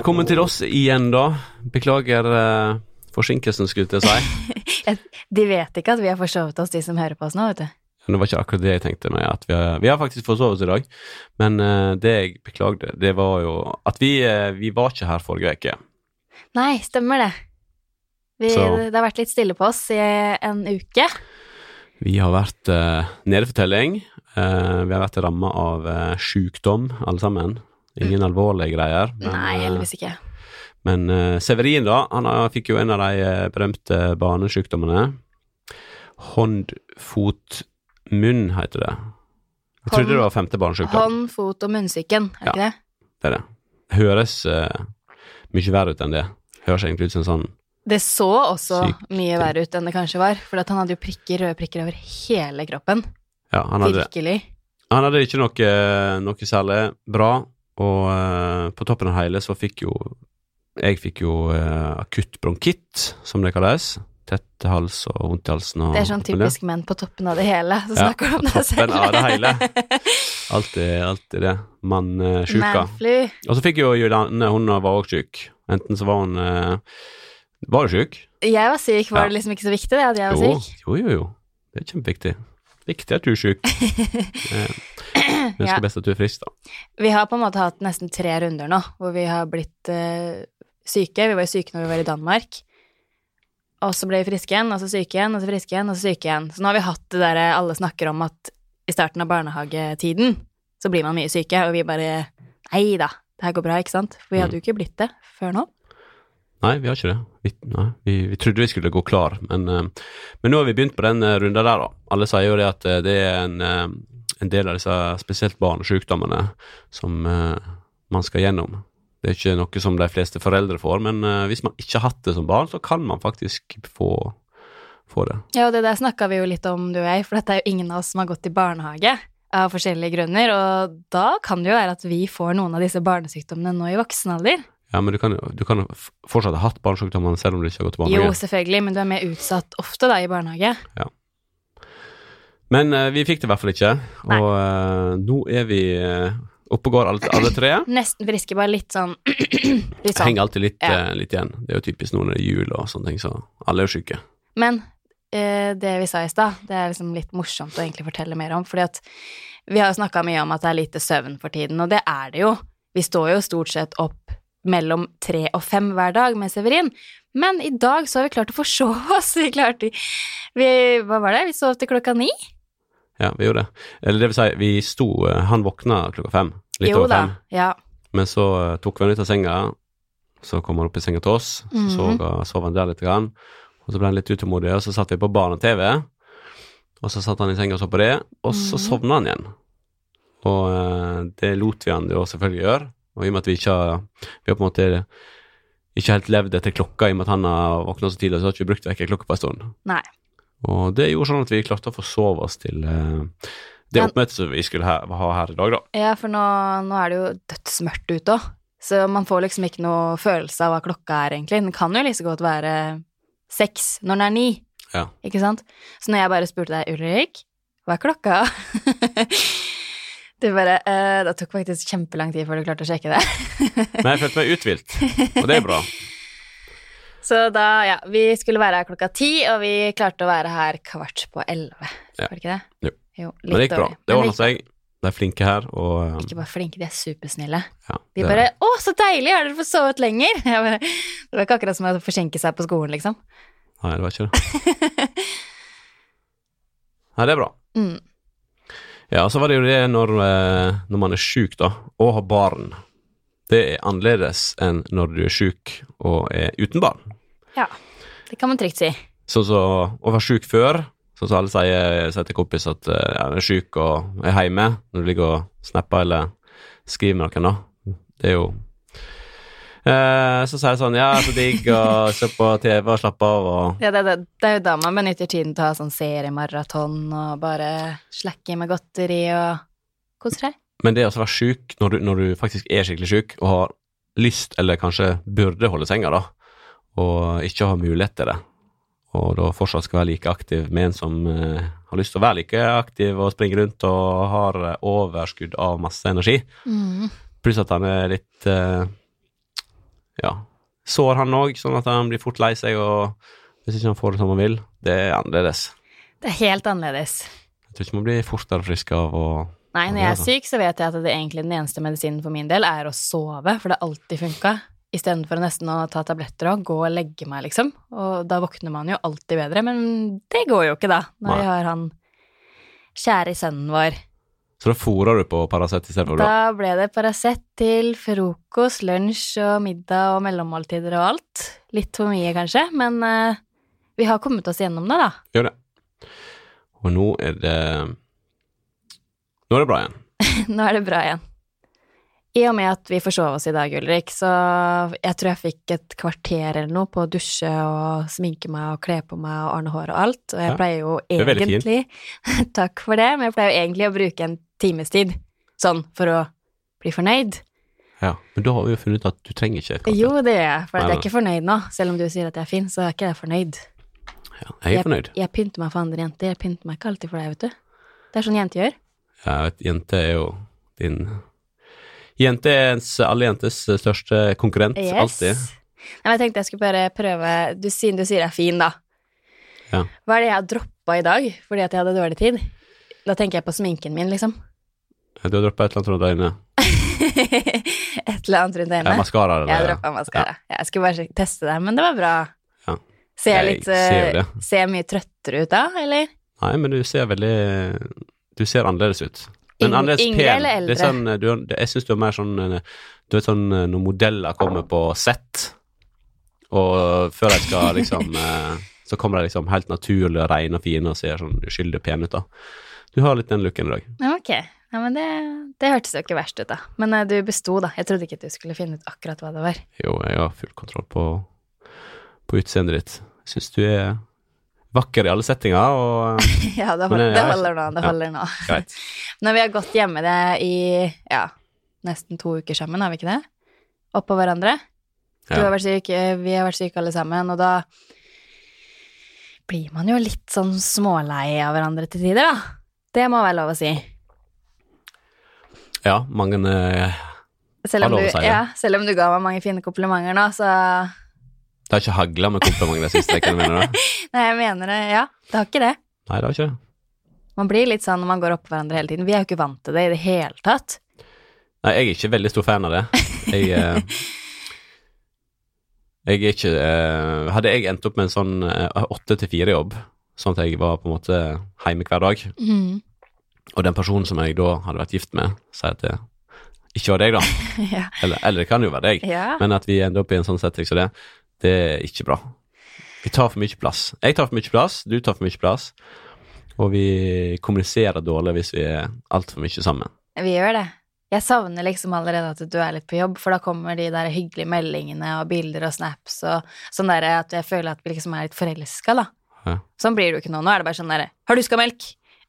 Velkommen til oss igjen, da. Beklager eh, forsinkelsen, skulle jeg si. De vet ikke at vi har forsovet oss, de som hører på oss nå, vet du. Men det var ikke akkurat det jeg tenkte. meg, at vi, har, vi har faktisk forsovet oss i dag. Men eh, det jeg beklagde, det var jo at vi, eh, vi var ikke her forrige uke. Nei, stemmer det. Vi, det har vært litt stille på oss i en uke. Vi har vært uh, nedefortelling. for. Eh, vi har vært ramma av uh, sjukdom, alle sammen. Ingen alvorlige greier. men, Nei, eh, heldigvis ikke. Men eh, Severin, da, han fikk jo en av de eh, berømte barnesykdommene. Hånd, fot, munn, heter det. Jeg trodde det var femte barnesykdom. Hånd, fot og munnsyken, er det Ja. ikke det? Det er det. Høres uh, mye verre ut enn det. Høres egentlig ut som en sånn Det så også Sykt. mye verre ut enn det kanskje var, for han hadde jo prikker, røde prikker over hele kroppen. Ja, han hadde, Virkelig. han hadde ikke noe, noe særlig bra, og eh, på toppen av hele så fikk jo Jeg fikk jo eh, akutt bronkitt, som det kalles. Tett hals og vondt i halsen og Det er sånn typisk menn på toppen av det hele, så snakker du om deg selv. toppen av det hele. Alltid, alltid det. Mannsjuka. Manflu. Og så fikk jo Julianne, hun var òg sjuk. Enten så var hun eh, Var du sjuk? Jeg var syk, var Ja. det liksom ikke så viktig det at jeg var Jo, syk? jo, jo, jo. Det er kjempeviktig. Viktig at du er sjuk. Eh, Vi ønsker Ja. best at du er frisk, da. Vi har på en måte hatt nesten tre runder nå, hvor vi har blitt uh, syke. Vi var jo syke når vi var i Danmark. Og så ble vi friske igjen, og så syke igjen, og så friske igjen, og så syke igjen. Så nå har vi hatt det derre alle snakker om at i starten av barnehagetiden så blir man mye syke, og vi bare Nei da, det her går bra, ikke sant? For vi hadde jo ikke blitt det før nå. Nei, vi har ikke det. Vi, nei, vi, vi trodde vi skulle gå klar, men, eh, men nå har vi begynt på den runden runda der, da. Alle sier jo det at eh, det er en, eh, en del av disse spesielt barnesykdommene som eh, man skal gjennom. Det er ikke noe som de fleste foreldre får, men eh, hvis man ikke har hatt det som barn, så kan man faktisk få, få det. Ja, og det der snakka vi jo litt om, du og jeg, for dette er jo ingen av oss som har gått i barnehage av forskjellige grunner, og da kan det jo være at vi får noen av disse barnesykdommene nå i voksen alder. Ja, men du kan, jo- du kan fortsatt ha hatt barnesykdommene selv om du ikke har gått i barnehage. Jo, selvfølgelig, men du er mer utsatt ofte da i barnehage. Men uh, vi fikk det i hvert fall ikke, Nei. og uh, nå er vi uh, oppe og går alle, alle tre. Nesten friske, bare litt sånn Litt sånn. henger alltid litt, Ja. litt igjen. Det er jo typisk nå når det er jul og sånne ting, så alle er jo syke. Men det vi sa i stad, det er liksom litt morsomt å egentlig fortelle mer om, fordi at vi har jo snakka mye om at det er lite søvn for tiden, og det er det jo. Vi står jo stort sett opp mellom tre og fem hver dag med Severin, men i dag så har vi klart å forsove oss. Vi klarte vi, Hva var det? Vi sov til klokka ni? Ja, vi gjorde det. Eller det vil si, vi sto eh, Han våkna klokka fem. Litt jo over da. fem. Ja. Men så eh, tok vi han ut av senga, så kom han opp i senga til oss, så mm -hmm. sov han der litt, grann, og så ble han litt utålmodig, og så satt vi på barne-TV, og så satt han i senga og så på det, og så Mhm. sovna han igjen. Og det lot vi han jo selvfølgelig gjøre, og i og med at vi ikke har Vi har på en måte ikke helt levd etter klokka, i og med at han har våkna så tidlig, så har vi ikke brukt vekkerklokka på en stund. Nei. Og det gjorde sånn at vi klarte å forsove oss til eh, det oppmøtet som vi skulle ha, ha her i dag, da. Ja, for nå, nå er det jo dødsmørkt ute òg, så man får liksom ikke noe følelse av hva klokka er, egentlig. Den kan jo like så godt være seks når den er ni, Ja. ikke sant? Så når jeg bare spurte deg, Ulrik, hva er klokka? Du bare eh, Det tok faktisk kjempelang tid før du klarte å sjekke det. Men jeg følte meg uthvilt, og det er bra. Så da, ja, vi skulle være her klokka ti, og vi klarte å være her kvart på elleve. Ja. Var det ikke det? Jo. jo Men det gikk bra. dårlig. Det ordna seg. De er flinke her, og eh, Ikke bare flinke, de er supersnille. ja, De bare bare 'Å, så deilig! Har dere fått sovet lenger?' Jeg bare, det var ikke akkurat som å forsinke seg på skolen, liksom. Nei, det var ikke det. Nei, det er bra. Mm. Ja, så var det jo det når, eh, når man er sjuk, da, og har barn. Det er annerledes enn når du er sjuk og er uten barn. Ja, det kan man trygt si. Så, så å være sjuk før, sånn som alle sier, sier til kompis at eh, ja, jeg er sjuk og er hjemme, når du ligger og snapper eller skriver med noen, da. Det er jo eh, Så sier jeg sånn, ja, så digg å se på TV og slappe av og Ja, det, det, det er jo da man benytter tiden til å ha sånn seriemaraton og bare slakke med godteri og kose seg. Men det å være sjuk når, du- når du faktisk er skikkelig sjuk og har lyst, eller kanskje burde holde senga, da, og ikke har mulighet til det, og da fortsatt skal være like aktiv med en som eh, har lyst til å være like aktiv og springe rundt og har eh, overskudd av masse energi, Mm. pluss at han er litt eh, ja, sår han òg, sånn at han blir fort lei seg, og hvis ikke han får det som han vil, det er annerledes. Det er helt annerledes. Jeg tror ikke man blir fortere frisk av å Nei, når jeg er er syk, så vet jeg at det egentlig den eneste medisinen for min del er å sove, for det har alltid funka. Istedenfor nesten å ta tabletter og gå og legge meg, liksom. Og da våkner man jo alltid bedre, men det går jo ikke, da, når Nei. vi har han kjære sønnen vår. Så da fôrer du på Paracet istedenfor? Da ble det Paracet til frokost, lunsj og middag og mellommåltider og alt. Litt for mye, kanskje, men uh, vi har kommet oss gjennom det, da. Gjør det. Og nå er det Nå er det bra igjen. Nå er det bra igjen. I og med at vi forsov oss i dag, Ulrik, så jeg tror jeg fikk et kvarter eller noe på å dusje og sminke meg og kle på meg og ordne hår og alt, og jeg Ja, pleier jo egentlig Takk for det, men jeg pleier jo egentlig å bruke en times tid sånn for å bli fornøyd. Ja, Men da har vi jo funnet ut at du trenger ikke et kvarter. Jo, det gjør jeg, for Nei, jeg er ikke fornøyd nå. Selv om du sier at jeg er fin, så er ikke jeg fornøyd. Ja, jeg er fornøyd. Jeg pynter meg for andre jenter, jeg pynter meg ikke alltid for deg, vet du. Det er sånn jenter gjør. Ja, jente er jo din Jente er ens, alle jentes største konkurrent, alltid. Nei, men jeg tenkte jeg skulle bare prøve du, Siden du sier jeg er fin, da. Ja. Hva er det jeg har droppa i dag fordi at jeg hadde dårlig tid? Da tenker jeg på sminken min, liksom. Du har droppa et eller annet rundt øynene. Et eller annet rundt Ja, øynene. maskara eller jeg droppa maskara. Jeg skulle bare teste det, men det var bra. Ja. Ser jeg Jeg litt ser eh. Ser jeg mye trøttere ut da, eller? Nei, men du ser veldig Du ser annerledes ut. Men annerledes pen. eller Det er sånn, du, jeg syns du er mer sånn eh, Du vet sånn eh, når modeller kommer på sett, og før de skal liksom eh, Så kommer de liksom helt naturlig og rene og fine og ser sånn uskyldig pene ut, da. Du har litt den looken i dag. Ok. Ja, men det, det hørtes jo ikke verst ut, da. Men eh, du besto, da. Jeg trodde ikke at du skulle finne ut akkurat hva det var. Jo, jeg har full kontroll på, på utseendet ditt. Syns du er vakker i alle settinger, og eh, Ja, det, Men hold, det holder nå. Det ja. holder nå. greit. Når vi har gått hjemme det i ja, nesten to uker sammen, har vi ikke det? Oppå hverandre. Du har vært syk, eh, vi har vært syke alle sammen, og da blir man jo litt sånn smålei av hverandre til tider, da. Det må være lov å si. ja, mange eh, Selv Har lov å si det. ja, selv om du ga meg mange fine komplimenter nå, så Det har ikke hagla med komplimenter de siste ukene, mener du? Nei, jeg mener det. Ja, det har ikke det. Nei, det har ikke det. Man blir litt sånn når man går oppå hverandre hele tiden. Vi er jo ikke vant til det i det hele tatt. Nei, jeg er ikke veldig stor fan av det. Jeg eh, Jeg er ikke eh, Hadde jeg endt opp med en sånn eh, åtte til fire-jobb, sånn at jeg var på en måte hjemme hver dag, mm. og den personen som jeg da hadde vært gift med, sier at det ikke var deg, da, ja. eller, eller det kan jo være deg, ja. men at vi ender opp i en sånn setting som det, det er ikke bra. Vi tar for mye plass. Jeg tar for mye plass, du tar for mye plass, og vi kommuniserer dårlig hvis vi er altfor mye sammen. Vi gjør det. Jeg savner liksom allerede at du er litt på jobb, for da kommer de der hyggelige meldingene og bilder og snaps og sånn derre at jeg føler at vi liksom er litt forelska, da. Ja. Sånn blir det jo ikke nå. Nå er det bare sånn derre Har du melk?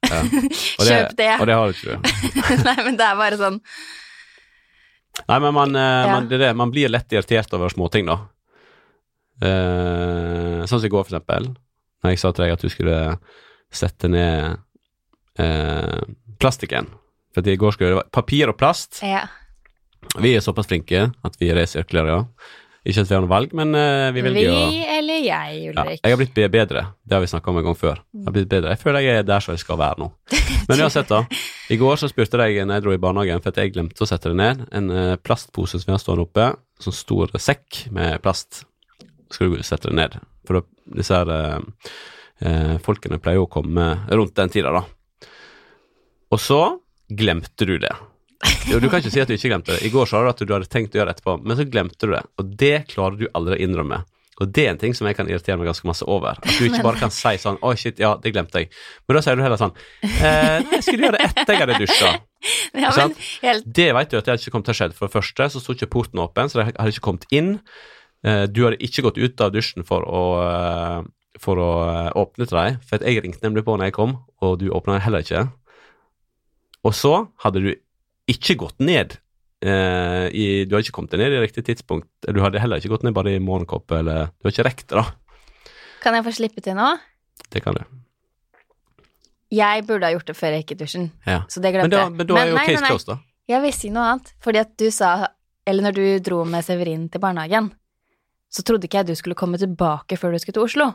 Ja. Kjøp det. Og det har du ikke. Nei, men det er bare sånn Nei, men man, eh, Ja. man, det det, man blir lett irritert over småting, da. Eh, sånn som i går, for eksempel. Når jeg sa til deg at du skulle sette ned eh, plastikken. For i går skulle det være papir og plast. Ja. Vi er såpass flinke at vi resirkulerer. Ikke at vi har noe valg, men eh, vi Vi, velger jo eller jeg, ja, Jeg har blitt bedre, det har vi snakka om en gang før. Jeg har blitt bedre. Jeg føler jeg er der som jeg skal være nå. Men uansett, da. I går så spurte jeg når jeg dro i barnehagen, for at jeg glemte å sette det ned, en eh, plastpose som vi har stående oppe, sånn stor sekk med plast. Skal du sette det ned? For da, disse her eh, eh, folkene pleier jo å komme rundt den tida, da. Og så glemte du det. Jo, du kan ikke si at du ikke glemte det. I går sa du at du hadde tenkt å gjøre det etterpå, men så glemte du det. Og det klarer du aldri å innrømme. Og det er en ting som jeg kan irritere meg ganske masse over. At du ikke bare kan si sånn 'Å, shit, ja, det glemte jeg'. Men da sier du heller sånn eh, 'Nei, jeg skulle gjøre det etter jeg hadde dusja'. Ja, helt Det vet du at det hadde ikke kommet til å skje. For det første så sto ikke porten åpen, så de hadde ikke kommet inn. Eh, Du hadde ikke gått ut av dusjen for å, eh, for å eh, åpne til deg, for jeg ringte nemlig på når jeg kom, og du åpna heller ikke. Og så hadde du ikke gått ned eh, i Du hadde ikke kommet ned i riktig tidspunkt. Du hadde heller ikke gått ned bare i morgenkopp, eller Du har ikke rekt det, da. Kan jeg få slippe til nå? Det kan du. Jeg burde ha gjort det før jeg gikk i dusjen, Ja. så det glemte jeg. men da er jo case closed, da. Jeg vil si noe annet, fordi at du sa Eller når du dro med Severin til barnehagen, så trodde ikke jeg du skulle komme tilbake før du skulle til Oslo.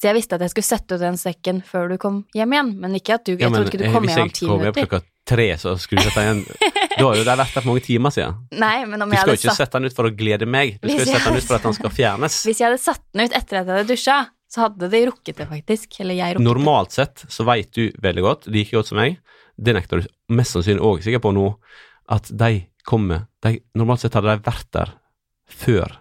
Så jeg visste at jeg skulle sette ut den sekken før du kom hjem igjen, men ikke at du Jeg trodde ikke du kom hjem om ti minutter. Hvis jeg kom hjem klokka tre, så skulle du sette igjen Da har jo det vært der for mange timer siden. Nei, men om du skal jo ikke sette den ut for å glede meg, du skal jo sette den ut for at den skal fjernes. Hvis jeg hadde satt den ut etter at jeg hadde dusja, så hadde de rukket det, faktisk. Eller jeg rukket Normalt det. sett så veit du veldig godt, like godt som meg, det nekter du mest sannsynlig òg sikker på nå, at de kommer de, Normalt sett hadde de vært der før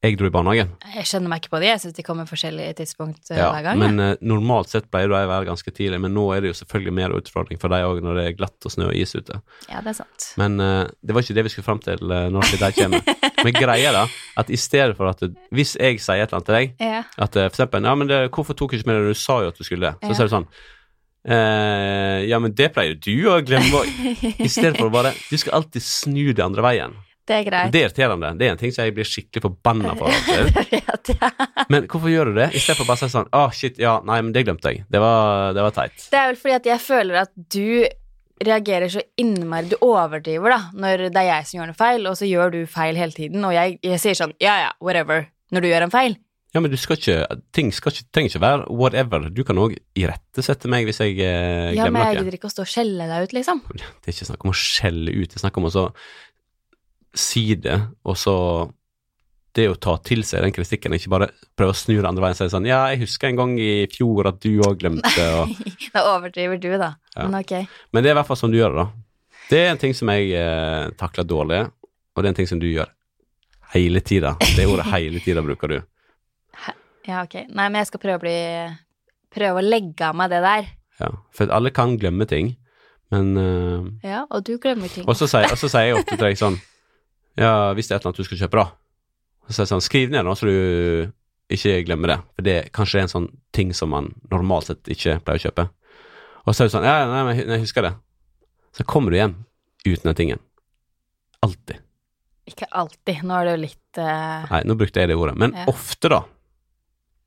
jeg dro i barnehagen. Jeg skjønner meg ikke på det, jeg syns de kommer forskjellige tidspunkt uh, ja, hver gang. Men uh, normalt sett pleier de å være ganske tidlig, men nå er det jo selvfølgelig mer utfordring for deg òg når det er glatt og snø og is ute. Ja, det er sant. Men uh, det var ikke det vi skulle fram til når de kommer. men greia da, at i stedet for at Hvis jeg sier et eller annet til deg, ja. at for eksempel Ja, men det, hvorfor tok du ikke med det? Du sa jo at du skulle det. Så ja. sier du sånn ja, men det pleier du å glemme. I stedet for å bare Du skal alltid snu det andre veien. Det er greit. Det er irriterende. Det er en ting som jeg blir skikkelig forbanna for. vet, jeg. Men hvorfor gjør du det, i stedet for bare å si sånn Å, oh, shit, ja, nei, men det glemte jeg. Det var, det var teit. Det er vel fordi at jeg føler at du reagerer så innmari Du overdriver, da, når det er jeg som gjør noe feil, og så gjør du feil hele tiden, og jeg, jeg sier sånn ja ja, whatever, når du gjør en feil. Ja, men du skal ikke Ting skal ikke, trenger ikke være whatever. Du kan òg irettesette meg hvis jeg eh, glemmer noe. Ja, men jeg gidder ikke å stå og skjelle deg ut, liksom. Det er ikke snakk om å skjelle ut, det er snakk om å så si det, og så det å ta til seg den kritikken, ikke bare prøve å snu det andre veien og si sånn Ja, jeg husker en gang i fjor at du òg glemte og Da overdriver du, da. Ja. Men ok. Men det er i hvert fall sånn du gjør det, da. Det er en ting som jeg eh, takler dårlig, og det er en ting som du gjør hele tida. Det ordet hele tida bruker du. Ja, ok. Nei, men jeg skal prøve å bli Prøve å legge av meg det der. Ja, for alle kan glemme ting, men eh... Ja, og du glemmer ting. Og så sier, jeg ofte til deg sånn Ja, hvis det er et eller annet du skal kjøpe, da så er det sånn, skriv ned da, så du ikke glemmer det. For det kanskje er en sånn ting som man normalt sett ikke pleier å kjøpe. Og så er du sånn Ja, nei, men jeg husker det. Så kommer du hjem uten den tingen. Alltid. Ikke alltid. Nå er det jo litt uh... Nei, nå brukte jeg det ordet. Men ja. ofte, da.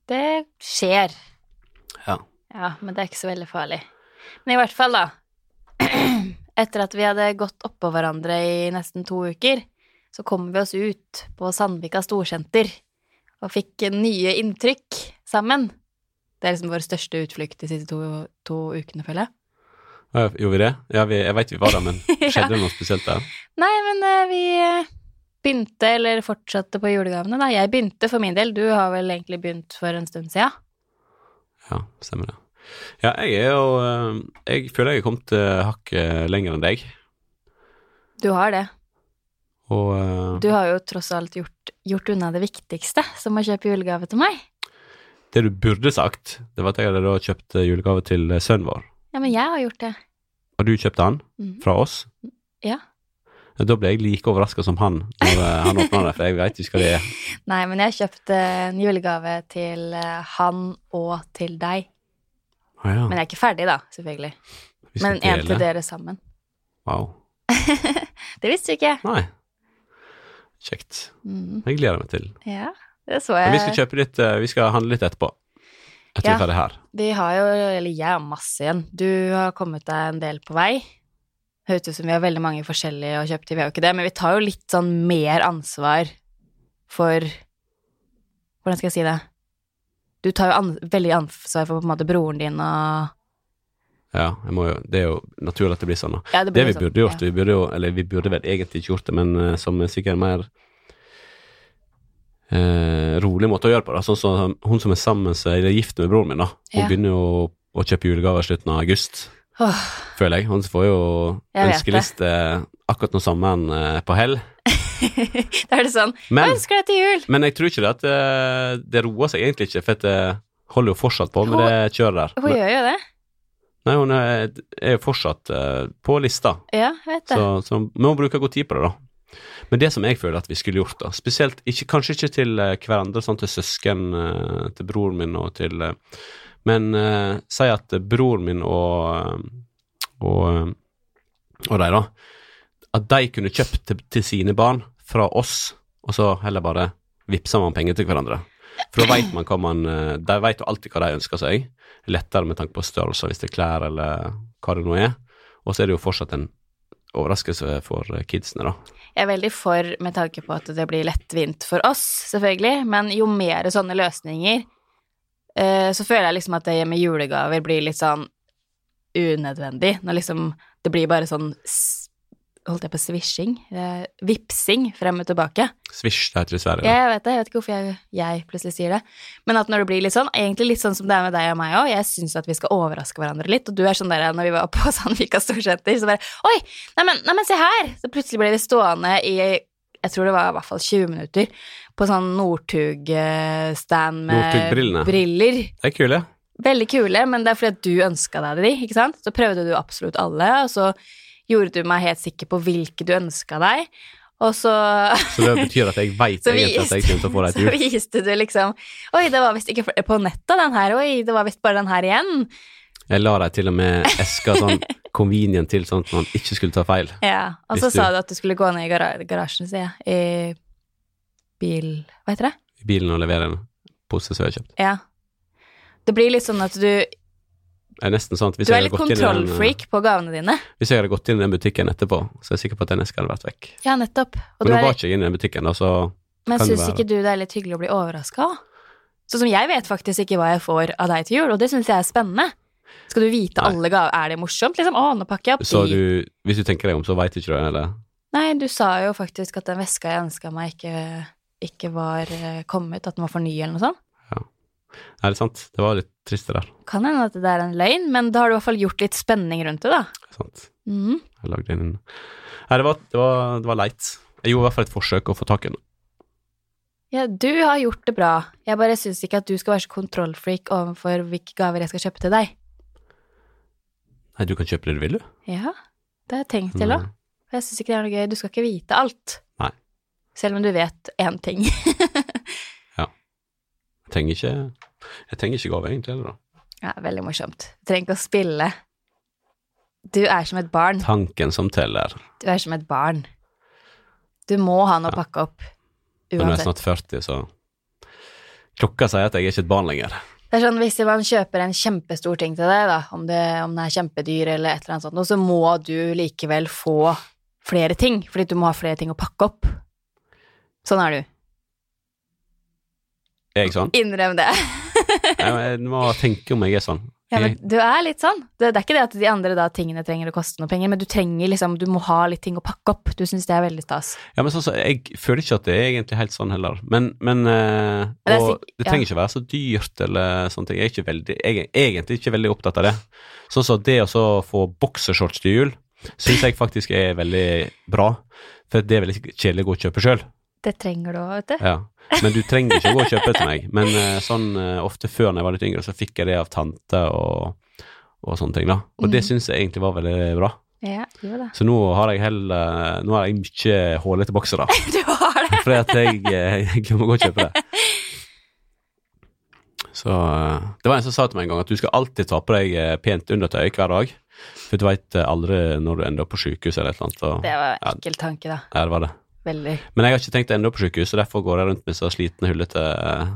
Det skjer. Ja. Ja, men det er ikke så veldig farlig. Men i hvert fall, da. Etter at vi hadde gått oppå hverandre i nesten to uker, så kom vi oss ut på Sandvika storsenter og fikk nye inntrykk sammen. Det er liksom vår største utflukt de siste to, to ukene, føler jeg. Ja, gjorde vi det? Ja, vi, jeg veit vi var der, men skjedde det ja. noe spesielt der? Nei, men uh, vi begynte, eller fortsatte på julegavene, da. Jeg begynte for min del, du har vel egentlig begynt for en stund siden? Ja, stemmer det. Ja, jeg er jo eh, Jeg føler jeg har kommet hakket lenger enn deg. Du har det. Og, uh, du har jo tross alt gjort, gjort, unna det viktigste, som å kjøpe julegave til meg. Det du burde sagt, det var at jeg hadde da kjøpt eh, julegave til eh, sønnen vår. Ja, men jeg har gjort det. Og du kjøpte han? Mm. Fra oss? Ja. Da ble jeg like overraska som han når han åpna det, for jeg veit ikke hva det er. Nei, men jeg kjøpte en julegave til han og til deg. Ah, ja. Men jeg er ikke ferdig, da, selvfølgelig. Men en til dere sammen. Wow. det visste du ikke. Nei. Kjekt. Mm. Jeg gleder meg til. Ja, det så jeg. Men vi skal kjøpe litt, eh, vi skal handle litt etterpå. Etter ja, vi er ferdig her. Vi har jo, eller jeg har masse igjen. Du har kommet deg en del på vei. Høres ut som vi har veldig mange forskjellige å kjøpe til, vi har jo ikke det, men vi tar jo litt sånn mer ansvar for Hvordan skal jeg si det? Du tar jo an, veldig ansvar for på en måte broren din og ja, jo, det er jo naturlig at det blir sånn. Ja, det, det, vi sånn. burde gjort, ja. vi burde jo, eller vi burde vel egentlig ikke gjort det, men uh, som sikkert mer uh, rolig måte å gjøre på. da, sånn som så, Hun som er sammen eller gift med broren min, da, hun begynner jo å kjøpe julegaver i slutten av august. Oh. Føler jeg. Hun får jo ønskeliste akkurat når sommeren uh, på hell. da er det sånn men, Hva ønsker deg til jul? Men jeg tror ikke det at det roer seg egentlig ikke, for det holder jo fortsatt på med det kjøret der. Hun gjør jo det. Nei, hun er, er jo fortsatt uh, på lista. Ja, vet det. Så, så vi må bruke god tid på det, da. Men det som jeg føler at vi skulle gjort, da, spesielt ikke, kanskje ikke til uh, hverandre, sånn til søsken, uh, til broren min og til Men si at broren min og og, og de, da, at de kunne kjøpt til, til sine barn fra oss, og så heller bare vippsa man penger til hverandre. For da veit man hva man De veit jo alltid hva de ønsker seg lettere med tanke på størrelser, hvis det er klær eller hva det nå er. Og så er det jo fortsatt en overraskelse for eh, kidsene, da. Jeg er veldig for med tanke på at det blir lettvint for oss, selvfølgelig, men jo mer sånne løsninger, eh, så føler jeg liksom at det med julegaver blir litt sånn unødvendig. Når liksom det blir bare sånn Holdt jeg på svisjing? Eh, vipsing frem og tilbake. Svisj, det heter det i Sverige. Jeg vet det, jeg vet ikke hvorfor jeg, jeg plutselig sier det. Men at når det blir litt sånn, egentlig litt sånn som det er med deg og meg òg, jeg syns at vi skal overraske hverandre litt, og du er sånn der når vi var på Sandvika Storsenter, så bare Oi, neimen, neimen, se her! Så plutselig ble vi stående i jeg tror det var i hvert fall 20 minutter, på sånn Northug-stand med briller. Det er kule. Veldig kule, men det er fordi at du ønska deg de, ikke sant? Så prøvde du absolutt alle, og så gjorde du meg helt sikker på hvilke du ønska deg, og så Så det betyr at jeg veit egentlig at jeg kommer til å få deg så til jul. viste du liksom Oi, det var visst ikke på nettet, den her. Oi, det var visst bare den her igjen. Jeg la deg til og med eska sånn convenient til, sånn at man ikke skulle ta feil. Ja, Og så du- sa du at du skulle gå ned i gara garasjen, sier jeg. I bil... Hva heter det? I bilen og levere en pose som jeg har kjøpt. Ja. Det blir litt sånn at du er nesten sånn at hvis Du er litt kontrollfreak på gavene dine. Hvis jeg hadde gått inn i den butikken etterpå, så er jeg sikker på at den eska hadde vært vekk. Ja, nettopp. Og Men du nå var ikke jeg inne i den butikken, da, så men syns ikke du det er litt hyggelig å bli overraska? Sånn som jeg vet faktisk ikke hva jeg får av deg til jul, og det syns jeg er spennende. Skal du vite Nei. alle gaver? Er det morsomt? Liksom, å, nå pakker jeg opp Så de. du, hvis du tenker deg om, så veit ikke du det, eller? Nei, du sa jo faktisk at den veska jeg ønska meg, ikke, ikke var eh, kommet, at den var for ny, eller noe sånt. Er det sant? Det var litt trist, det der. Kan hende at det er en løgn, men da har du i hvert fall gjort litt spenning rundt det, da. Sant? Mm. Jeg lagde en Nei, det var, det var, det var leit. Jeg gjorde i hvert fall et forsøk å få tak i henne. Ja, du har gjort det bra. Jeg bare syns ikke at du skal være så kontrollfreak overfor hvilke gaver jeg skal kjøpe til deg. Nei, du kan kjøpe det du vil, du. Ja, det har jeg tenkt til òg. For jeg syns ikke det er noe gøy. Du skal ikke vite alt. Nei. Selv om du vet én ting. ja. Jeg trenger ikke Jeg trenger ikke gave, egentlig, heller, da. ja, veldig morsomt. Du trenger ikke å spille. Du er som et barn. Tanken som teller. Du er som et barn. Du må ha noe å pakke opp. Uansett. når jeg er jeg snart 40, så Klokka sier at jeg er ikke et barn lenger. Det er sånn, Hvis man kjøper en kjempestor ting til deg, da, om det, om det er kjempedyr eller et eller annet sånt, så må du likevel få flere ting, fordi du må ha flere ting å pakke opp. Sånn er du. Er jeg sånn? Innrøm det. Jeg, må tenke om jeg er sånn. Ja, men du er litt sånn. Det, det er ikke det at de andre da tingene trenger å koste noe penger, men du trenger liksom, du må ha litt ting å pakke opp. Du syns det er veldig stas. ja, men sånn, så, jeg føler ikke at det er egentlig helt sånn heller. Men, men eh, det Og det trenger ikke være så dyrt eller sånne ting. Jeg er ikke veldig, jeg er egentlig ikke veldig opptatt av det. Sånn som det å så få boksershorts til jul, syns jeg faktisk er veldig bra. For det er veldig kjedelig å gå og kjøpe sjøl. Det trenger du òg, vet du. Ja. Men du trenger ikke å gå og kjøpe til meg. Men eh, sånn eh, ofte før når jeg var litt yngre, så fikk jeg det av tante og, og sånne ting, da. Og det Mm. syns jeg egentlig var veldig bra. Ja, jo da. Så nå har jeg heller Nå har jeg mye hullete bokser, da. Du har det. Fordi at jeg, eh, jeg glemmer å gå og kjøpe det. Så eh, Det var en som sa til meg en gang at du skal alltid ta på deg eh, pent undertøy hver dag. For du veit aldri når du ender opp på sykehus eller et eller annet. Og, Det var en ekkel tanke, da. ja, det var det. Veldig. Men jeg har ikke tenkt å ende opp på sykehus, og derfor går jeg rundt med så slitne, hullete bukser.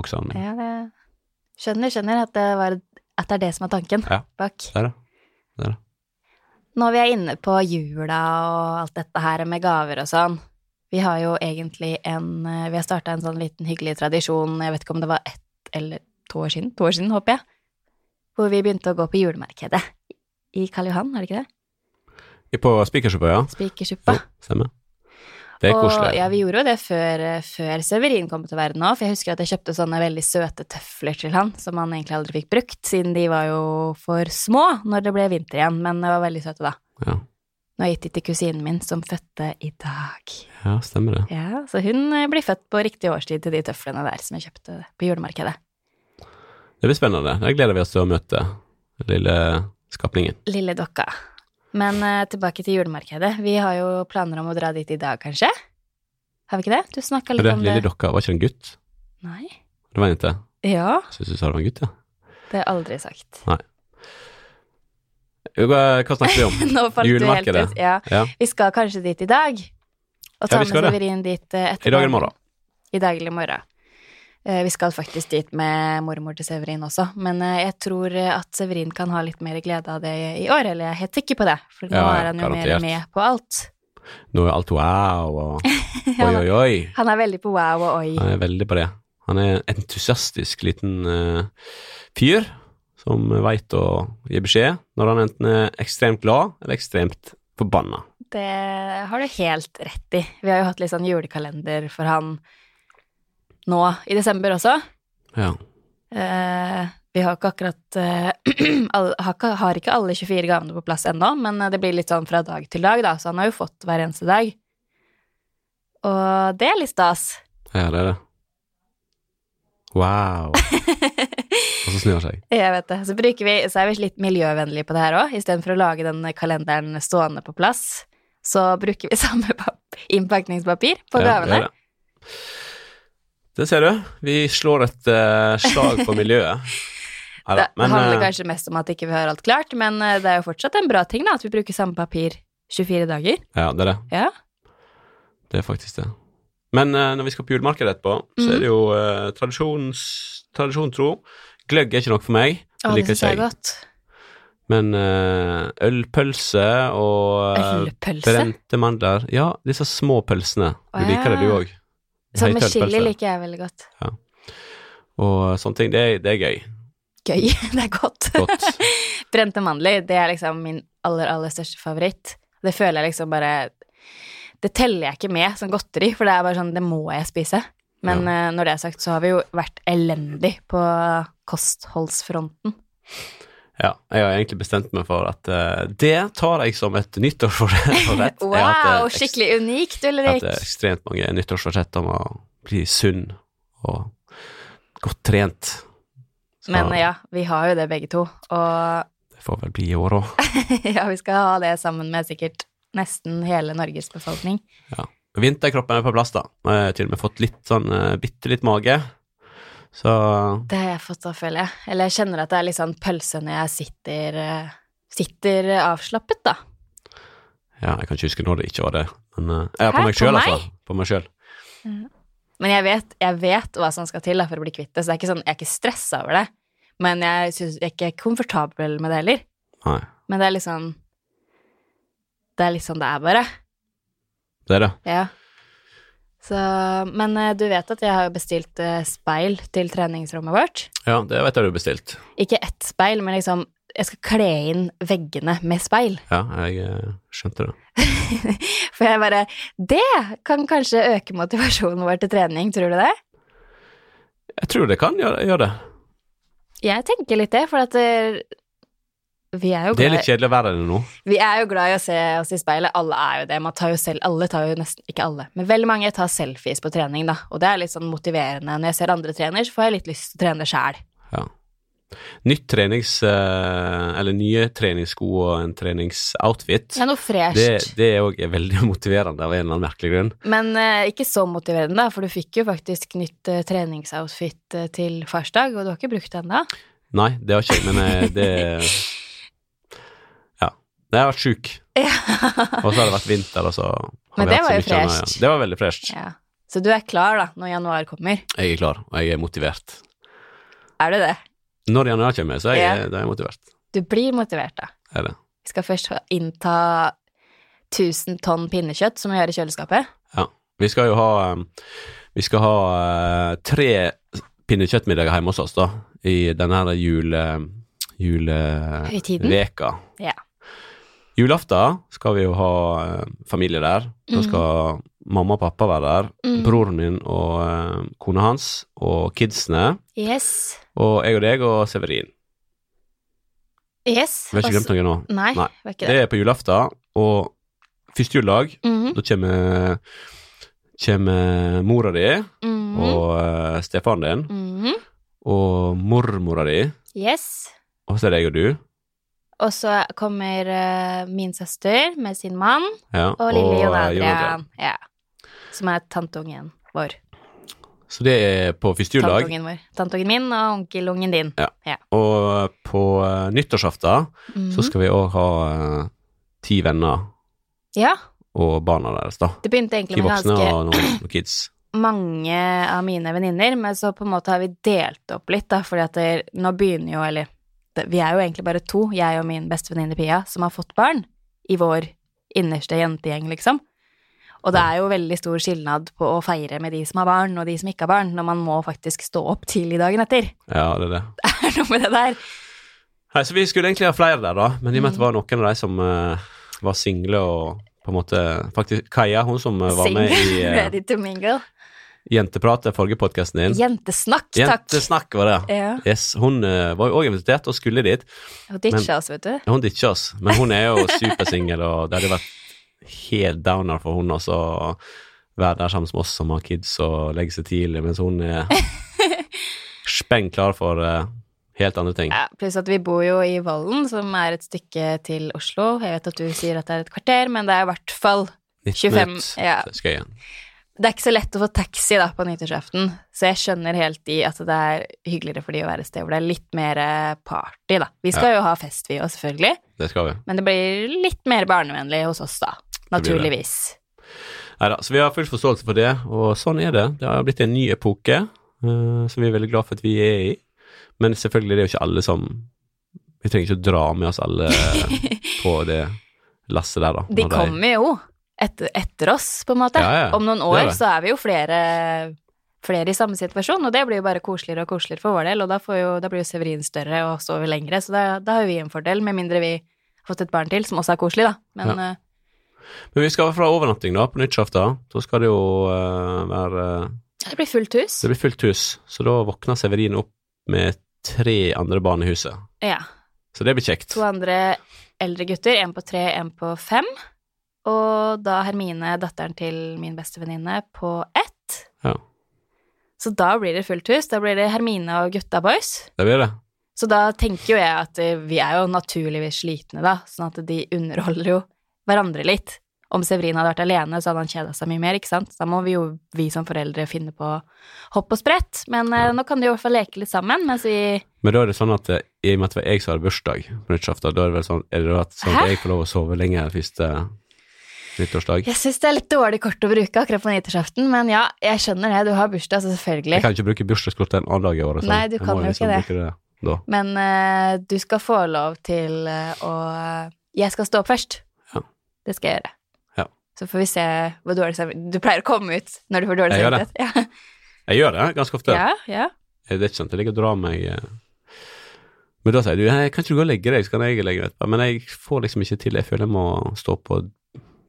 bokserne mine. Ja, det Skjønner, skjønner at det, var, at det er det som er tanken Ja. bak. Det er det. Det er det. Når vi er inne på jula og alt dette her med gaver og sånn, vi har jo egentlig en eh, Vi har starta en sånn liten hyggelig tradisjon, jeg vet ikke om det var ett eller to år siden, to år siden, håper jeg, hvor vi begynte å gå på julemarkedet i Karl Johan, har det ikke det? På Spikersuppa, ja. Spikersuppa. Stemmer, stemmer. Det er Og koselig. ja, vi gjorde jo det før, eh, før Severin kom til verden òg, for jeg husker at jeg kjøpte sånne veldig søte tøfler til han, som han egentlig aldri fikk brukt, siden de var jo for små når det ble vinter igjen, men de var veldig søte da. Ja. Nå har jeg gitt de til kusinen min, som fødte i dag. ja, stemmer det. Ja, så hun eh, blir født på riktig årstid til de tøflene der som jeg kjøpte på julemarkedet. Det blir spennende. Det gleder vi oss til å møte lille skapningen. Lille dokka. Men uh, tilbake til julemarkedet. Vi har jo planer om å dra dit i dag, kanskje? Har vi ikke det? Du snakka litt det, om lille det. dokka, var ikke det en gutt? Nei? Det var en jente. Ja, Syns du sa det var en gutt, ja. det har jeg aldri sagt. Nei. hva snakker vi om? Nå falt du helt Julemarkedet. ut. Ja. Ja. Vi skal kanskje dit i dag. Og Ja, ta vi med. Severin dit etterpå. I dag eller morgen? I dag eller morgen. Eh, Vi skal faktisk dit med mormor til Severin også, men eh, jeg tror eh, at Severin kan ha litt mer glede av det i år, eller jeg er helt sikker på det, for nå Ja, er han jo mer med på alt. Nå er alt wow og oi, oi, oi. Han er veldig på wow og oi. Han er veldig på det. Han er en entusiastisk liten uh, fyr som veit å gi beskjed når han enten er ekstremt glad eller ekstremt forbanna. Det har du helt rett i. Vi har jo hatt litt sånn julekalender for han nå i desember også. Ja. Eh, vi har ikke akkurat eh, alle, har, ikke, har ikke alle 24 gavene på plass ennå, men eh, det blir litt sånn fra dag til dag, da, så han har jo fått hver eneste dag. Og det er litt stas. ja, det er det. Wow. Og så snur han seg. Jeg vet det. Så, vi, så er vi litt miljøvennlige på det her òg. Istedenfor å lage den kalenderen stående på plass, så bruker vi samme innpakningspapir på Ja, gavene. det er det. Det ser du. Vi slår et uh, slag på miljøet. Neida, det handler eh, kanskje mest om at ikke vi har alt klart, men eh, det er jo fortsatt en bra ting da, at vi bruker samme papir 24 dager. Ja, det er det. Ja. Det er faktisk det. Men uh, når vi skal på julemarkedet etterpå, så Mhm. er det jo uh, tradisjons, tradisjon tro. Gløgg er ikke noe for meg. Det Å, det liker ikke jeg. godt. Men uh, ølpølse og Ølpølse? brente mandler Ja, disse små pølsene. Du liker det, du òg. Sånn med chili liker jeg veldig godt. Og sånne ting. Det, det er gøy. Gøy. Det er godt. Godt. Brente mandler, det er liksom min aller, aller største favoritt. Det føler jeg liksom bare Det teller jeg ikke med som godteri, for det er bare sånn, det må jeg spise. Men ja. når det er sagt, så har vi jo vært elendig på kostholdsfronten. Ja, jeg har egentlig bestemt meg for at uh, det tar jeg som et nyttårsforsett. Hatt, Wow, eh, skikkelig unikt, Jeg har det hatt eh, ekstremt mange nyttårsforsett om å bli sunn og godt trent. Så Men ja, vi har jo det begge to, og det får vel bli i år òg. ja, vi skal ha det sammen med sikkert nesten hele Norges befolkning. Ja. Vinterkroppen er på plass, da. Jeg har til og med fått litt sånn uh, bitte litt mage. Så Det har jeg fått da, føler jeg. Eller jeg kjenner at det er litt sånn pølse når jeg sitter, eh, sitter avslappet, da. ja, jeg kan ikke huske når det ikke var det. Men uh, jeg er på meg sjøl, altså. På meg sjøl. Men jeg vet, jeg vet hva som skal til da, for å bli kvitt det, så det sånn, jeg er ikke stressa over det. Men jeg, synes, jeg er ikke komfortabel med det heller. Nei, Men det er litt sånn Det er litt sånn det er, bare. det er det. Ja. Så, men eh, du vet at jeg har bestilt eh, speil til treningsrommet vårt? Ja, det vet jeg du har bestilt. Ikke ett speil, men liksom jeg skal kle inn veggene med speil. Ja, jeg eh, skjønte det. For jeg bare Det kan kanskje øke motivasjonen vår til trening, tror du det? Jeg tror det kan gjøre, gjør det. Jeg tenker litt det, for at vi er jo Det er litt kjedelig å være det nå. Vi er jo glad i å se oss i speilet. Alle er jo det. Man tar jo selv, alle tar jo nesten Ikke alle, men veldig mange tar selfies på trening, da. Og det er litt sånn motiverende. Når jeg ser andre trener, så får jeg litt lyst til å trene sjæl. Ja. Nytt trenings... eh, eller nye treningssko og en treningsoutfit. Det er noe Det, fresht. det er òg veldig motiverende av en eller annen merkelig grunn. Men eh, ikke så motiverende, da, for du fikk jo faktisk nytt eh, treningsoutfit eh, til farsdag, og du har ikke brukt det ennå. Nei, det har ikke jeg, men eh, det Jeg har vært sjuk, og så har det vært vinter, og så har Men vi det var jo fresht. Ja. Det var veldig fresht. Ja. Så du er klar, da, når januar kommer? Jeg er klar, og jeg er motivert. Er du det? Når januar kommer, så er jeg, Ja. er jeg motivert. Du blir motivert, da. Er det. Vi skal først innta 1000 tonn pinnekjøtt, som vi gjør i kjøleskapet. Ja. Vi skal jo ha um, Vi skal ha eh, tre pinnekjøttmiddager hjemme hos oss, da, i denne jule... Juleveka. Ja. Julaften skal vi jo ha eh, familie der. Da skal skal mamma og pappa være der. Mm. Broren min og uh, kona hans og kidsene. Yes. Og jeg og deg og Severin. Yes. Vi har ikke glemt noe nå. Nei, Nei. det Det det. er på julaften, og første juledag, Mhm, da kommer, kommer mora di -hmm. og uh, stefaren din -hmm. og mormora di, Yes. og så er det jeg og du. Og så kommer uh, min søster med sin mann, Ja, og lille Jon eh, Adrian. Ja. Som er tanteungen vår. Så det er på første juledag. Tanteungen vår. Tanteungen min og onkelungen din. Ja. Og på uh, nyttårsaften Mhm. så skal vi òg ha uh, ti venner Ja, og barna deres, da. det begynte egentlig med ganske og noen, noen kids. mange av mine venninner, men så på en måte har vi delt opp litt, da, fordi at det, nå begynner jo, eller vi er jo egentlig bare to, jeg og min beste venninne Pia, som har fått barn i vår innerste jentegjeng, liksom. Og det er jo veldig stor skilnad på å feire med de som har barn, og de som ikke har barn, når man må faktisk stå opp tidlig dagen etter. Ja, det er det. Det er noe med det der. Nei, så vi skulle egentlig ha flere der, da, men i og med at Mm. det var noen av de som uh, var single og på en måte Faktisk Kaja, hun som uh, var med i uh, ready to mingle. Jentepratet, forrige podkasten din. Jentesnakk, takk. Jentesnakk var det. Ja. Yes, hun uh, var jo òg invitert og skulle dit. Hun ditcha oss, vet du. Hun ditcha oss, men hun er jo supersingel, og det hadde vært helt downer for hun også å være der sammen med oss som har kids og legge seg tidlig, mens hun er speng klar for uh, helt andre ting. Ja, pluss at vi bor jo i Vollen, som er et stykke til Oslo. Jeg vet at du sier at det er et kvarter, men det er i hvert fall 19 25, minutter ja. Det er ikke så lett å få taxi da på nyttårsaften, så jeg skjønner helt i at det er hyggeligere for de å være et sted hvor det er litt mer eh, party, da. Vi skal jo ha fest, vi òg, selvfølgelig, Det skal vi. men det blir litt mer barnevennlig hos oss, da. Naturligvis. Nei. Neida, så vi har full forståelse for det, og sånn er det. Det har blitt en ny epoke uh, som vi er veldig glad for at vi er i. Men selvfølgelig, det er jo ikke alle som Vi trenger ikke å dra med oss alle på det lasset der, da. De kommer jo etter, etter oss, på en måte. Ja, ja, Om noen år er så er vi jo flere, flere i samme situasjon, og det blir jo bare koseligere og koseligere for vår del, og da, får jo, da blir jo Severin større og sover lengre, så da, da har vi en fordel, med mindre vi har fått et barn til, som også er koselig, da. Men Ja. eh, Men vi skal fra overnatting da, på nyttårsaften. Så skal det jo uh, være det blir fullt hus. Det blir fullt hus, så da våkner Severin opp med tre andre barn i huset. Ja. Så det blir kjekt. To andre eldre gutter, en på tre, en på fem. Og da Hermine, datteren til min bestevenninne, på ett. Ja, Så da blir det fullt hus. Da blir det Hermine og gutta boys. det blir det. Så da tenker jo jeg at eh, vi er jo naturligvis slitne, da, sånn at de underholder jo hverandre litt. Om Severin hadde vært alene, så hadde han kjeda seg mye mer, ikke sant. Da må vi jo, vi som foreldre, finne på hopp og sprett. Men ja. nå kan de i hvert fall leke litt sammen, mens vi Men da er det sånn at eh, i og med at det var jeg som hadde bursdag på nyttårsaften, da er det vel sånn, er det da sånn at jeg får lov å sove lenger første nyttårsdag? Jeg syns det er litt dårlig kort å bruke akkurat på nyttårsaften, men ja, jeg skjønner det. Du har bursdag, så selvfølgelig. Jeg kan ikke bruke bursdagskort en annen dag i året. sånn. Nei, du kan jo liksom ikke det. det. Men uh, du skal få lov til eh, å Jeg skal stå opp først. Ja. Det skal jeg gjøre. Ja. Så får vi se hvor dårlig samvittighet Du pleier å komme ut når du får dårlig Jeg gjør det. samvittighet. Jeg gjør det ganske ofte. Ja, ja. Det er ikke sant, jeg ligger og drar meg eh. Men da sier du «Hei, kan ikke du gå og legge deg, så kan jeg legge meg etterpå. Men jeg får liksom ikke til, jeg føler jeg må stå på og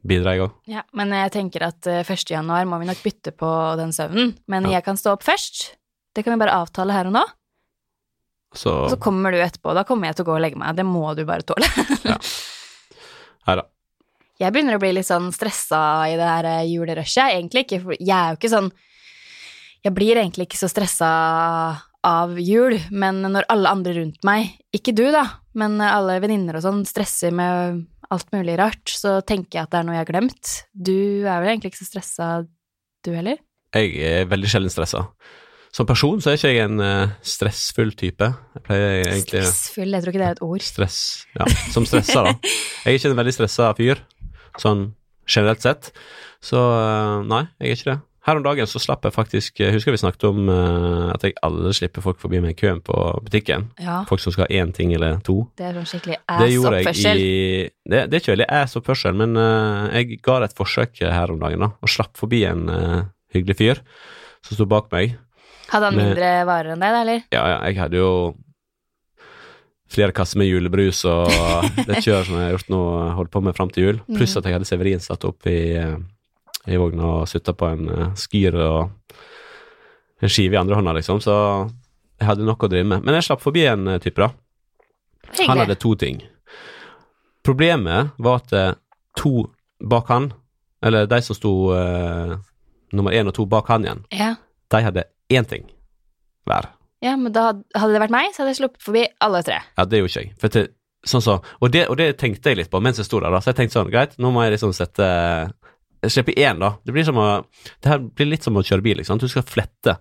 bidra, i òg. ja. Men jeg tenker at eh, 1. januar må vi nok bytte på den søvnen. Men Ja. jeg kan stå opp først. Det kan vi bare avtale her og nå. Så Og så kommer du etterpå. Da kommer jeg til å gå og legge meg. Det må du bare tåle. Her da. Jeg begynner å bli litt sånn stressa i det her eh, julerushet. Egentlig ikke, for jeg er jo ikke sånn Jeg blir egentlig ikke så stressa av jul, men når alle andre rundt meg, ikke du da, men alle venninner og sånn, stresser med alt mulig rart, så tenker jeg at det er noe jeg har glemt. Du er vel egentlig ikke så stressa, du heller? Jeg er veldig sjelden stressa. Som person så er ikke jeg en uh, stressfull type. Jeg egentlig Stressfull, jeg tror ikke det er et ord. Stress, ja, som stressa, da. Jeg er ikke en veldig stressa fyr, sånn generelt sett. Så uh, nei, jeg er ikke det. Her om dagen så slapp jeg faktisk husker vi snakket om uh, at jeg aldri slipper folk forbi meg i køen på butikken. Ja, Folk som skal ha én ting eller to. det er sånn skikkelig ass-oppførsel. Det, det er ikke veldig ass-oppførsel, men uh, jeg ga det et forsøk her om dagen, da, og slapp forbi en uh, hyggelig fyr som sto bak meg. Hadde han mindre varer enn deg, da, eller? Ja, ja, jeg hadde jo flere kasser med julebrus og det kjøret som jeg har gjort nå, holdt på med fram til jul. Pluss Mm. at jeg hadde Severin satt opp i, eh, i vogna og sutta på en eh, skyr og en skive i andre hånda, liksom. Så jeg hadde nok å drive med. Men jeg slapp forbi en eh, type, da. Han hadde to ting. Problemet var at eh, to bak han, eller de som sto uh, nummer én og to bak han igjen, Ja. de hadde én ting hver. Ja, men da hadde det vært meg, så hadde jeg sluppet forbi alle tre. Ja, det gjorde ikke jeg. For til, sånn så, og, det, og det tenkte jeg litt på mens jeg sto der. da, Så jeg tenkte sånn, greit, nå må jeg liksom sette Slippe én, da. Det blir som å Det her blir litt som å kjøre bil, Liksom. Du skal flette.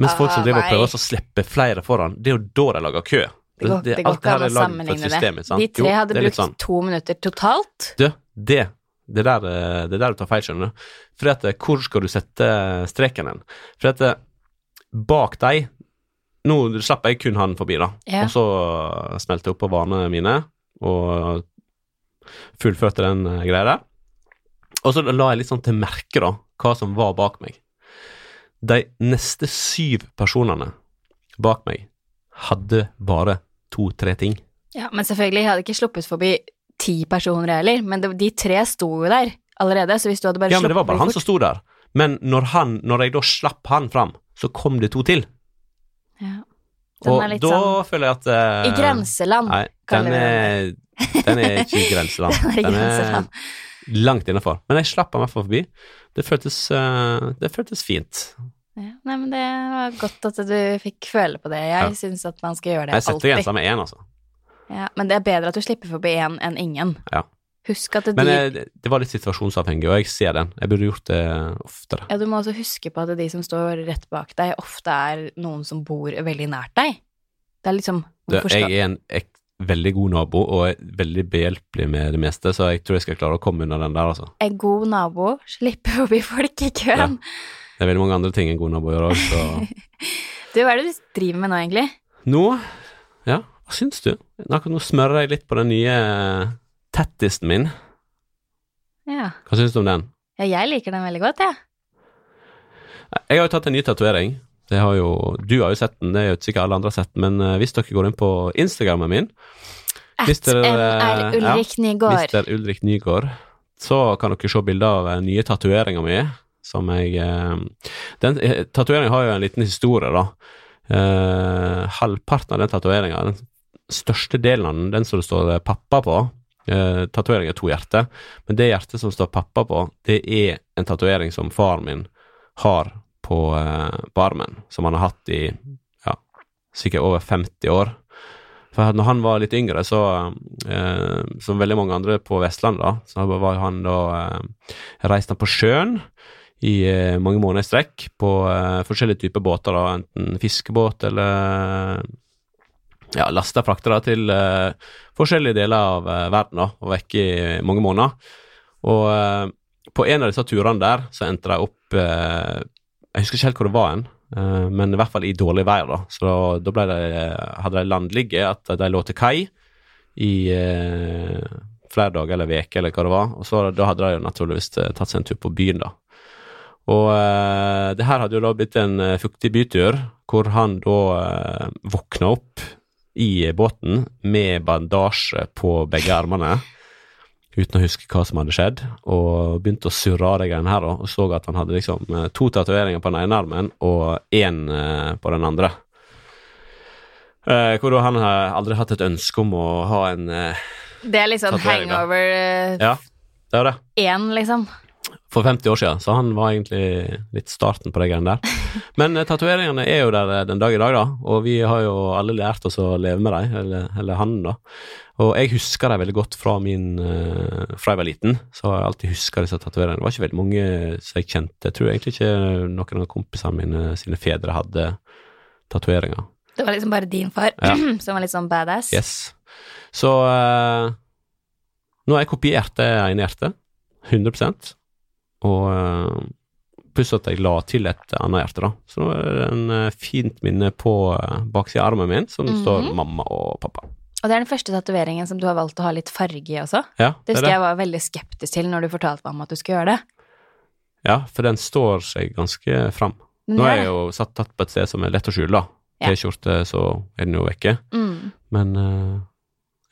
Mens folk som Ah, driver og prøver å slippe flere foran, det er jo da de lager kø. Det går, det, går alt ikke an å sammenligne system, det. De tre hadde det er brukt sånn. to minutter totalt. Du, det Det er der, eh, det er der du tar feil, skjønner du. For at eh, hvor skal du sette streken hen? For at eh, bak deg Nå slapp jeg kun han forbi, da. Ja. Og så eh, smelte jeg opp på vanene mine og fullførte den eh, greia der. Og så la jeg litt sånn til merke, da, hva som var bak meg. De neste syv personene bak meg hadde bare to-tre ting. Ja, men selvfølgelig, jeg hadde ikke sluppet forbi ti personer heller, men det, de tre sto jo der allerede, så hvis du hadde bare Ja, men det var bare han sluppet som sto der. Men når, han, når jeg da slapp han fram, så kom det to til. ja. Den Og da sånn føler jeg at uh, I grenseland, Nei, den er, den er ikke i grenseland. Den er i grenseland. Langt innafor. Men jeg slapp han i hvert fall forbi. Det føltes, eh, det føltes fint. Ja, nei, men det var godt at du fikk føle på det. Jeg Ja. syns at man skal gjøre det alltid. Jeg setter alltid. grensa med én, altså. Ja, men det er bedre at du slipper forbi én enn ingen. Ja. Husk at det Men de... det- det var litt situasjonsavhengig, og jeg ser den. Jeg burde gjort det oftere. Ja, du må også huske på at de som står rett bak deg, ofte er noen som bor veldig nært deg. Det er liksom Det, jeg er en ek, veldig god nabo og er veldig behjelpelig med det meste, så jeg tror jeg skal klare å komme unna den der, altså. En god nabo slipper forbi folk i køen. Det er veldig mange andre ting en god nabo gjør òg, så Du, hva er det du driver med nå, egentlig? Nå, ja, hva syns du? Nå, nå smører jeg litt på den nye tettisten min. Ja. Hva syns du om den? ja, jeg liker den veldig godt, jeg. Jeg har jo tatt en ny tatovering. Det har jo, du har jo sett den, det er jo ikke sikkert alle andre har sett den, men eh, hvis dere går inn på Instagrammen min, Mister, eh, MR Ulrik Nygaard. Mr. Ulrik Nygaard, så kan dere se bilder av den nye tatoveringa mi, som jeg eh, Den eh, tatoveringa har jo en liten historie, da. Eh, halvparten av den tatoveringa, den største delen av den, den som det står eh, pappa på eh, Tatovering er to hjerter, men det hjertet som står pappa på, det er en tatovering som faren min har på, eh, på armen, som han har hatt i ja, sikkert over 50 år. For når han var litt yngre, så eh, Som veldig mange andre på Vestlandet, da, så var han da eh, Reiste han på sjøen i eh, mange måneder i strekk på eh, forskjellige typer båter, da, enten fiskebåt eller ja, lasta frakter da, til eh, forskjellige deler av verden, da, og vekke i mange måneder. Og på en av disse turene der, så endte de opp Jeg husker ikke helt hvor det var hen, eh, men i hvert fall i dårlig vær, da. Så da, ble de, hadde de landligge, at de lå til kai i eh, flere dager eller veker eller hva det var. Og så da hadde de jo naturligvis eh, tatt seg en tur på byen, da. Og eh, det her hadde jo da blitt en eh, fuktig bytur, hvor han da eh, våkna opp i båten med bandasje på begge armene, uten å huske hva som hadde skjedd, og begynte å surre av de greiene her, og så at han hadde liksom eh, to tatoveringer på den ene armen og én eh, på den andre. Eh, hvor han har aldri hatt et ønske om å ha en Det er liksom hangover Ja, det er det. liksom. For 50 år siden, så han var egentlig litt starten på de greiene der. Men eh, tatoveringene er jo der eh, den dag i dag, da, og vi har jo alle lært oss å leve med dem, eller, eller han, da. Og jeg husker dem veldig godt fra min eh, fra jeg var liten, så har jeg alltid huska disse tatoveringene. Det var ikke veldig mange som jeg kjente. Jeg tror egentlig ikke noen av kompisene mine sine fedre hadde tatoveringer. Det var liksom bare din far Ja. som var litt sånn badass. Yes. Så eh, nå har jeg kopiert det ene hjertet, 100 og uh, pluss at jeg la til et annet hjerte, da. Så nå er det en eh, fint minne på uh, baksida av armen min, som det står Mhm. mamma og pappa. Og det er den første tatoveringen som du har valgt å ha litt farge i også. Ja, Det det er husker det. jeg var veldig skeptisk til når du fortalte meg om at du skulle gjøre det. Ja, for den står seg ganske fram. Nå er jeg jo satt tatt på et sted som er lett å skjule, da. T-skjorte, så er den jo vekke. Mm. Men uh,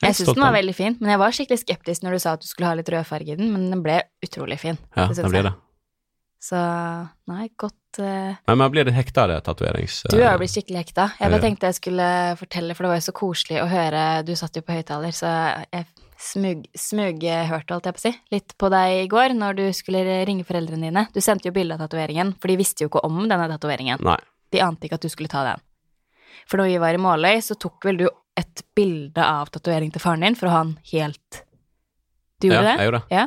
Jeg syns den var veldig fin, men jeg var skikkelig skeptisk når du sa at du skulle ha litt rødfarge i den, men den ble utrolig fin. Ja, det den blir det. Så nei, godt Nei, Men man blir litt hekta av det tatoverings... Du har jo blitt skikkelig hekta. Jeg bare tenkte jeg skulle fortelle, for det var jo så koselig å høre Du satt jo på høyttaler, så jeg smug, smughørte, holdt jeg på å si, litt på deg i går når du skulle ringe foreldrene dine. Du sendte jo bilde av tatoveringen, for de visste jo ikke om denne tatoveringen. De ante ikke at du skulle ta den. For når vi var i Måløy, så tok vel du et bilde av tatovering til faren din for å ha den helt Du gjorde ja, det? jeg gjorde det. Ja.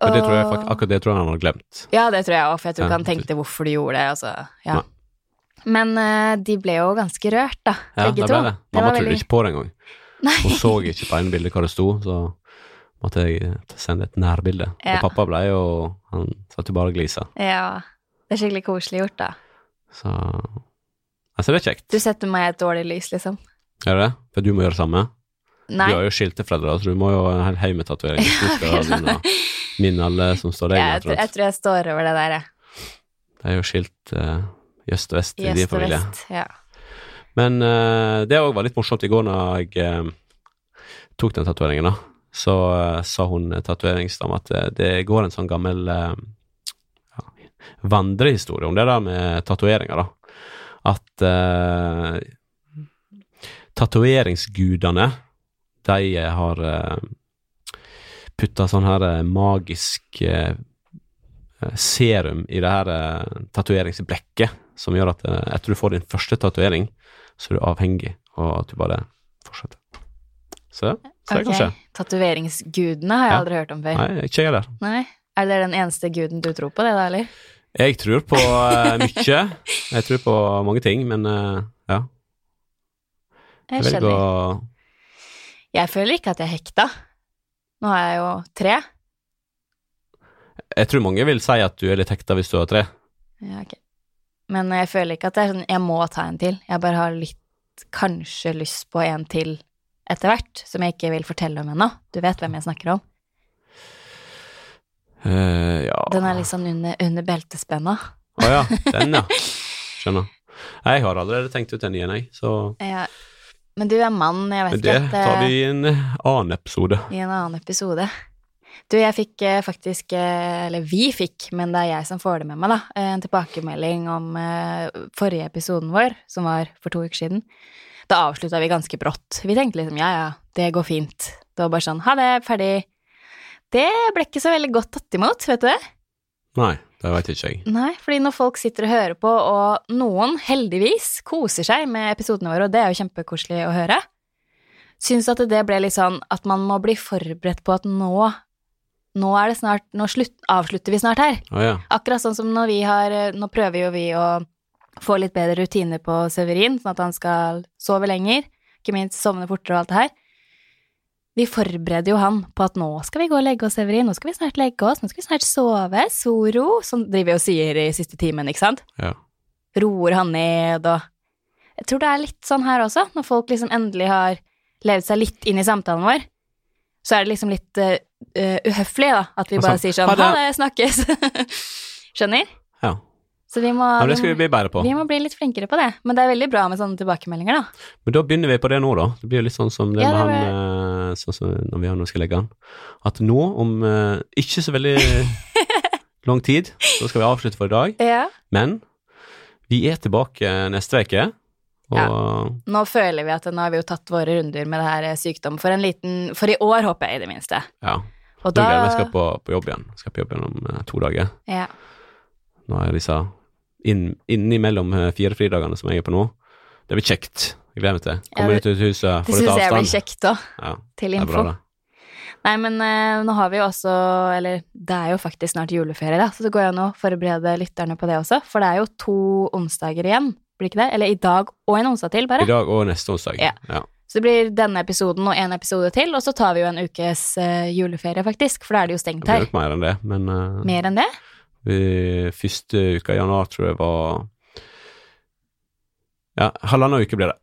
Og, det tror jeg, akkurat det tror jeg han har glemt. Ja, det tror jeg òg, for jeg tror ikke han tenkte hvorfor du gjorde det. Altså, ja. Men uh, de ble jo ganske rørt, da, Ja, begge det to. det. Mamma trodde veldig- ikke på det engang. Hun så ikke på ene bildet hva det sto, så måtte jeg sende et nærbilde. Og pappa ble jo Han satt jo bare og glisa. Ja. Det er skikkelig koselig gjort, da. Så Altså, det er kjekt. Du setter meg i et dårlig lys, liksom. Er det det? For du må gjøre det samme? Nei. Du har jo skilte foreldre, så du må jo ha dine, mine alle som står deg jeg, jeg tror jeg står over det der, jeg. Det er jo skilt uh, i øst og vest i din familie. Ja. Men uh, det òg var litt morsomt. I går når jeg uh, tok den tatoveringen, da, så eh, sa hun tatoveringsdama at eh, det går en sånn gammel eh, ja, vandrehistorie om det der med tatoveringer, da. At tatoveringsgudene, de eh, har uh, putta sånn her eh, magisk eh, eh, serum i det her tatoveringsblekket, som gjør at eh, etter du får din første tatovering, så er du avhengig, og at du bare fortsetter. Så, så det kan skje. Ok. Tatoveringsgudene har jeg Ja. aldri hørt om før. Nei, ikke jeg heller. Nei. Er det den eneste guden du tror på, det da, eller? Jeg tror på uh, mye. Jeg tror på mange ting, men uh, ja. Jeg velger skjønner. å Jeg føler ikke at jeg er hekta. Nå har jeg jo tre. Jeg tror mange vil si at du er litt hekta hvis du har tre. Ja, ok. Men jeg føler ikke at det er sånn jeg må ta en til. Jeg bare har litt kanskje lyst på en til etter hvert, som jeg ikke vil fortelle om ennå. Du vet hvem jeg snakker om. Uh, ja Den er sånn under, under beltespenna. Å ja, den, ja. Skjønner. Jeg har allerede tenkt ut en ny en, jeg, så Ja. Men du er mann, jeg vet det ikke. at, tar eh, vi i en annen episode. I en annen episode. Du, jeg fikk eh, faktisk eh, Eller vi fikk, men det er jeg som får det med meg, da. eh, En tilbakemelding om eh, forrige episoden vår, som var for to uker siden. Da avslutta vi ganske brått. Vi tenkte liksom ja, ja, det går fint. Det var bare sånn ha det, ferdig. Det ble ikke så veldig godt tatt imot, vet du det? Nei, det veit ikke jeg. Nei, fordi når folk sitter og hører på, og noen heldigvis koser seg med episodene våre, og det er jo kjempekoselig å høre, syns at det ble litt sånn at man må bli forberedt på at nå nå er det snart Nå slutt, avslutter vi snart her. Oh, ja. Akkurat sånn som når vi har Nå prøver jo vi å få litt bedre rutiner på Severin, sånn at han skal sove lenger, ikke minst sovne fortere og alt det her. Vi forbereder jo han på at nå skal vi gå og legge oss, Severin, nå skal vi snart legge oss, nå skal vi snart sove, Soro, som driver vi og sier i siste timen, ikke sant? ja. Roer han ned og Jeg tror det er litt sånn her også, når folk liksom endelig har levd seg litt inn i samtalen vår, så er det liksom litt uh, uhøflig, da, at vi Altså, bare sier sånn ha ha det. det, snakkes. Skjønner? ja. Så vi må, ja det skal vi, bli bedre på. vi må bli litt flinkere på det. Men det er veldig bra med sånne tilbakemeldinger, da. Men da begynner vi på det nå, da. Det blir jo litt sånn som det Ja, med det han eh, Sånn som når vi nå skal legge han. At nå, om eh, ikke så veldig lang tid, så skal vi avslutte for i dag. Ja. Men vi er tilbake neste uke. Og Nå føler vi at nå har vi jo tatt våre runder med det her sykdom for en liten For i år, håper jeg, i det minste. ja. Og Da da jeg skal på, på jobb igjen. Skal på jobb igjen om eh, to dager. ja. Nå er disse inn, innimellom eh, fire fridagene som jeg er på nå. Det blir kjekt. Jeg gleder meg til. Kommer Ja, ut ut huset, Det får litt syns jeg blir kjekt òg, Ja, til info. bra. Nei, men uh, nå har vi jo også Eller det er jo faktisk snart juleferie, da, så det går jo an å forberede lytterne på det også. For det er jo to onsdager igjen, blir ikke det? Eller i dag og en onsdag til, bare. I dag og neste onsdag. Ja. ja. Så det blir denne episoden og en episode til, og så tar vi jo en ukes uh, juleferie, faktisk, for da er det jo stengt her. Det blir nok mer enn det, men uh, Mer enn det? vi, første uka i januar tror jeg var Ja, halvannen uke blir det.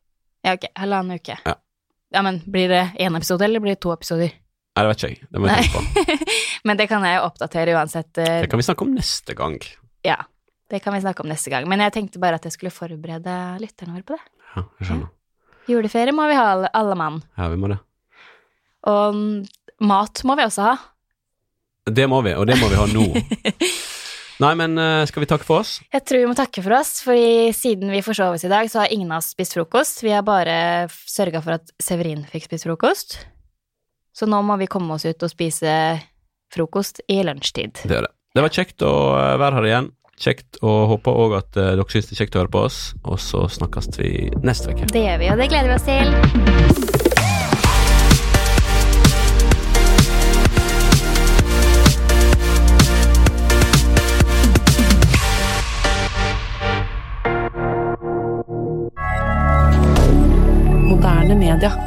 Ja, ok, halvannen uke. Ja. Ja, men blir det én episode, eller blir det to episoder? Nei, det vet ikke jeg. Det må jeg tenke på. men det kan jeg jo oppdatere uansett. eh, Det kan vi snakke om neste gang. Ja, det kan vi snakke om neste gang. Men jeg tenkte bare at jeg skulle forberede lytterne våre på det. Ja, jeg skjønner. Juleferie må vi ha, alle, alle mann. Ja, vi må det. Og mat må vi også ha. Det må vi, og det må vi ha nå. Nei, men eh, skal vi takke for oss? Jeg tror vi må takke for oss, fordi siden vi forsov oss i dag, så har ingen av oss spist frokost. Vi har bare sørga for at Severin fikk spist frokost. Så nå må vi komme oss ut og spise frokost i lunsjtid. Det er det. Det var kjekt å eh, være her igjen. Kjekt, og håper òg at eh, dere syns det er kjekt å høre på oss. Og så snakkes vi neste uke. Det gjør vi, og det gleder vi oss til. Islander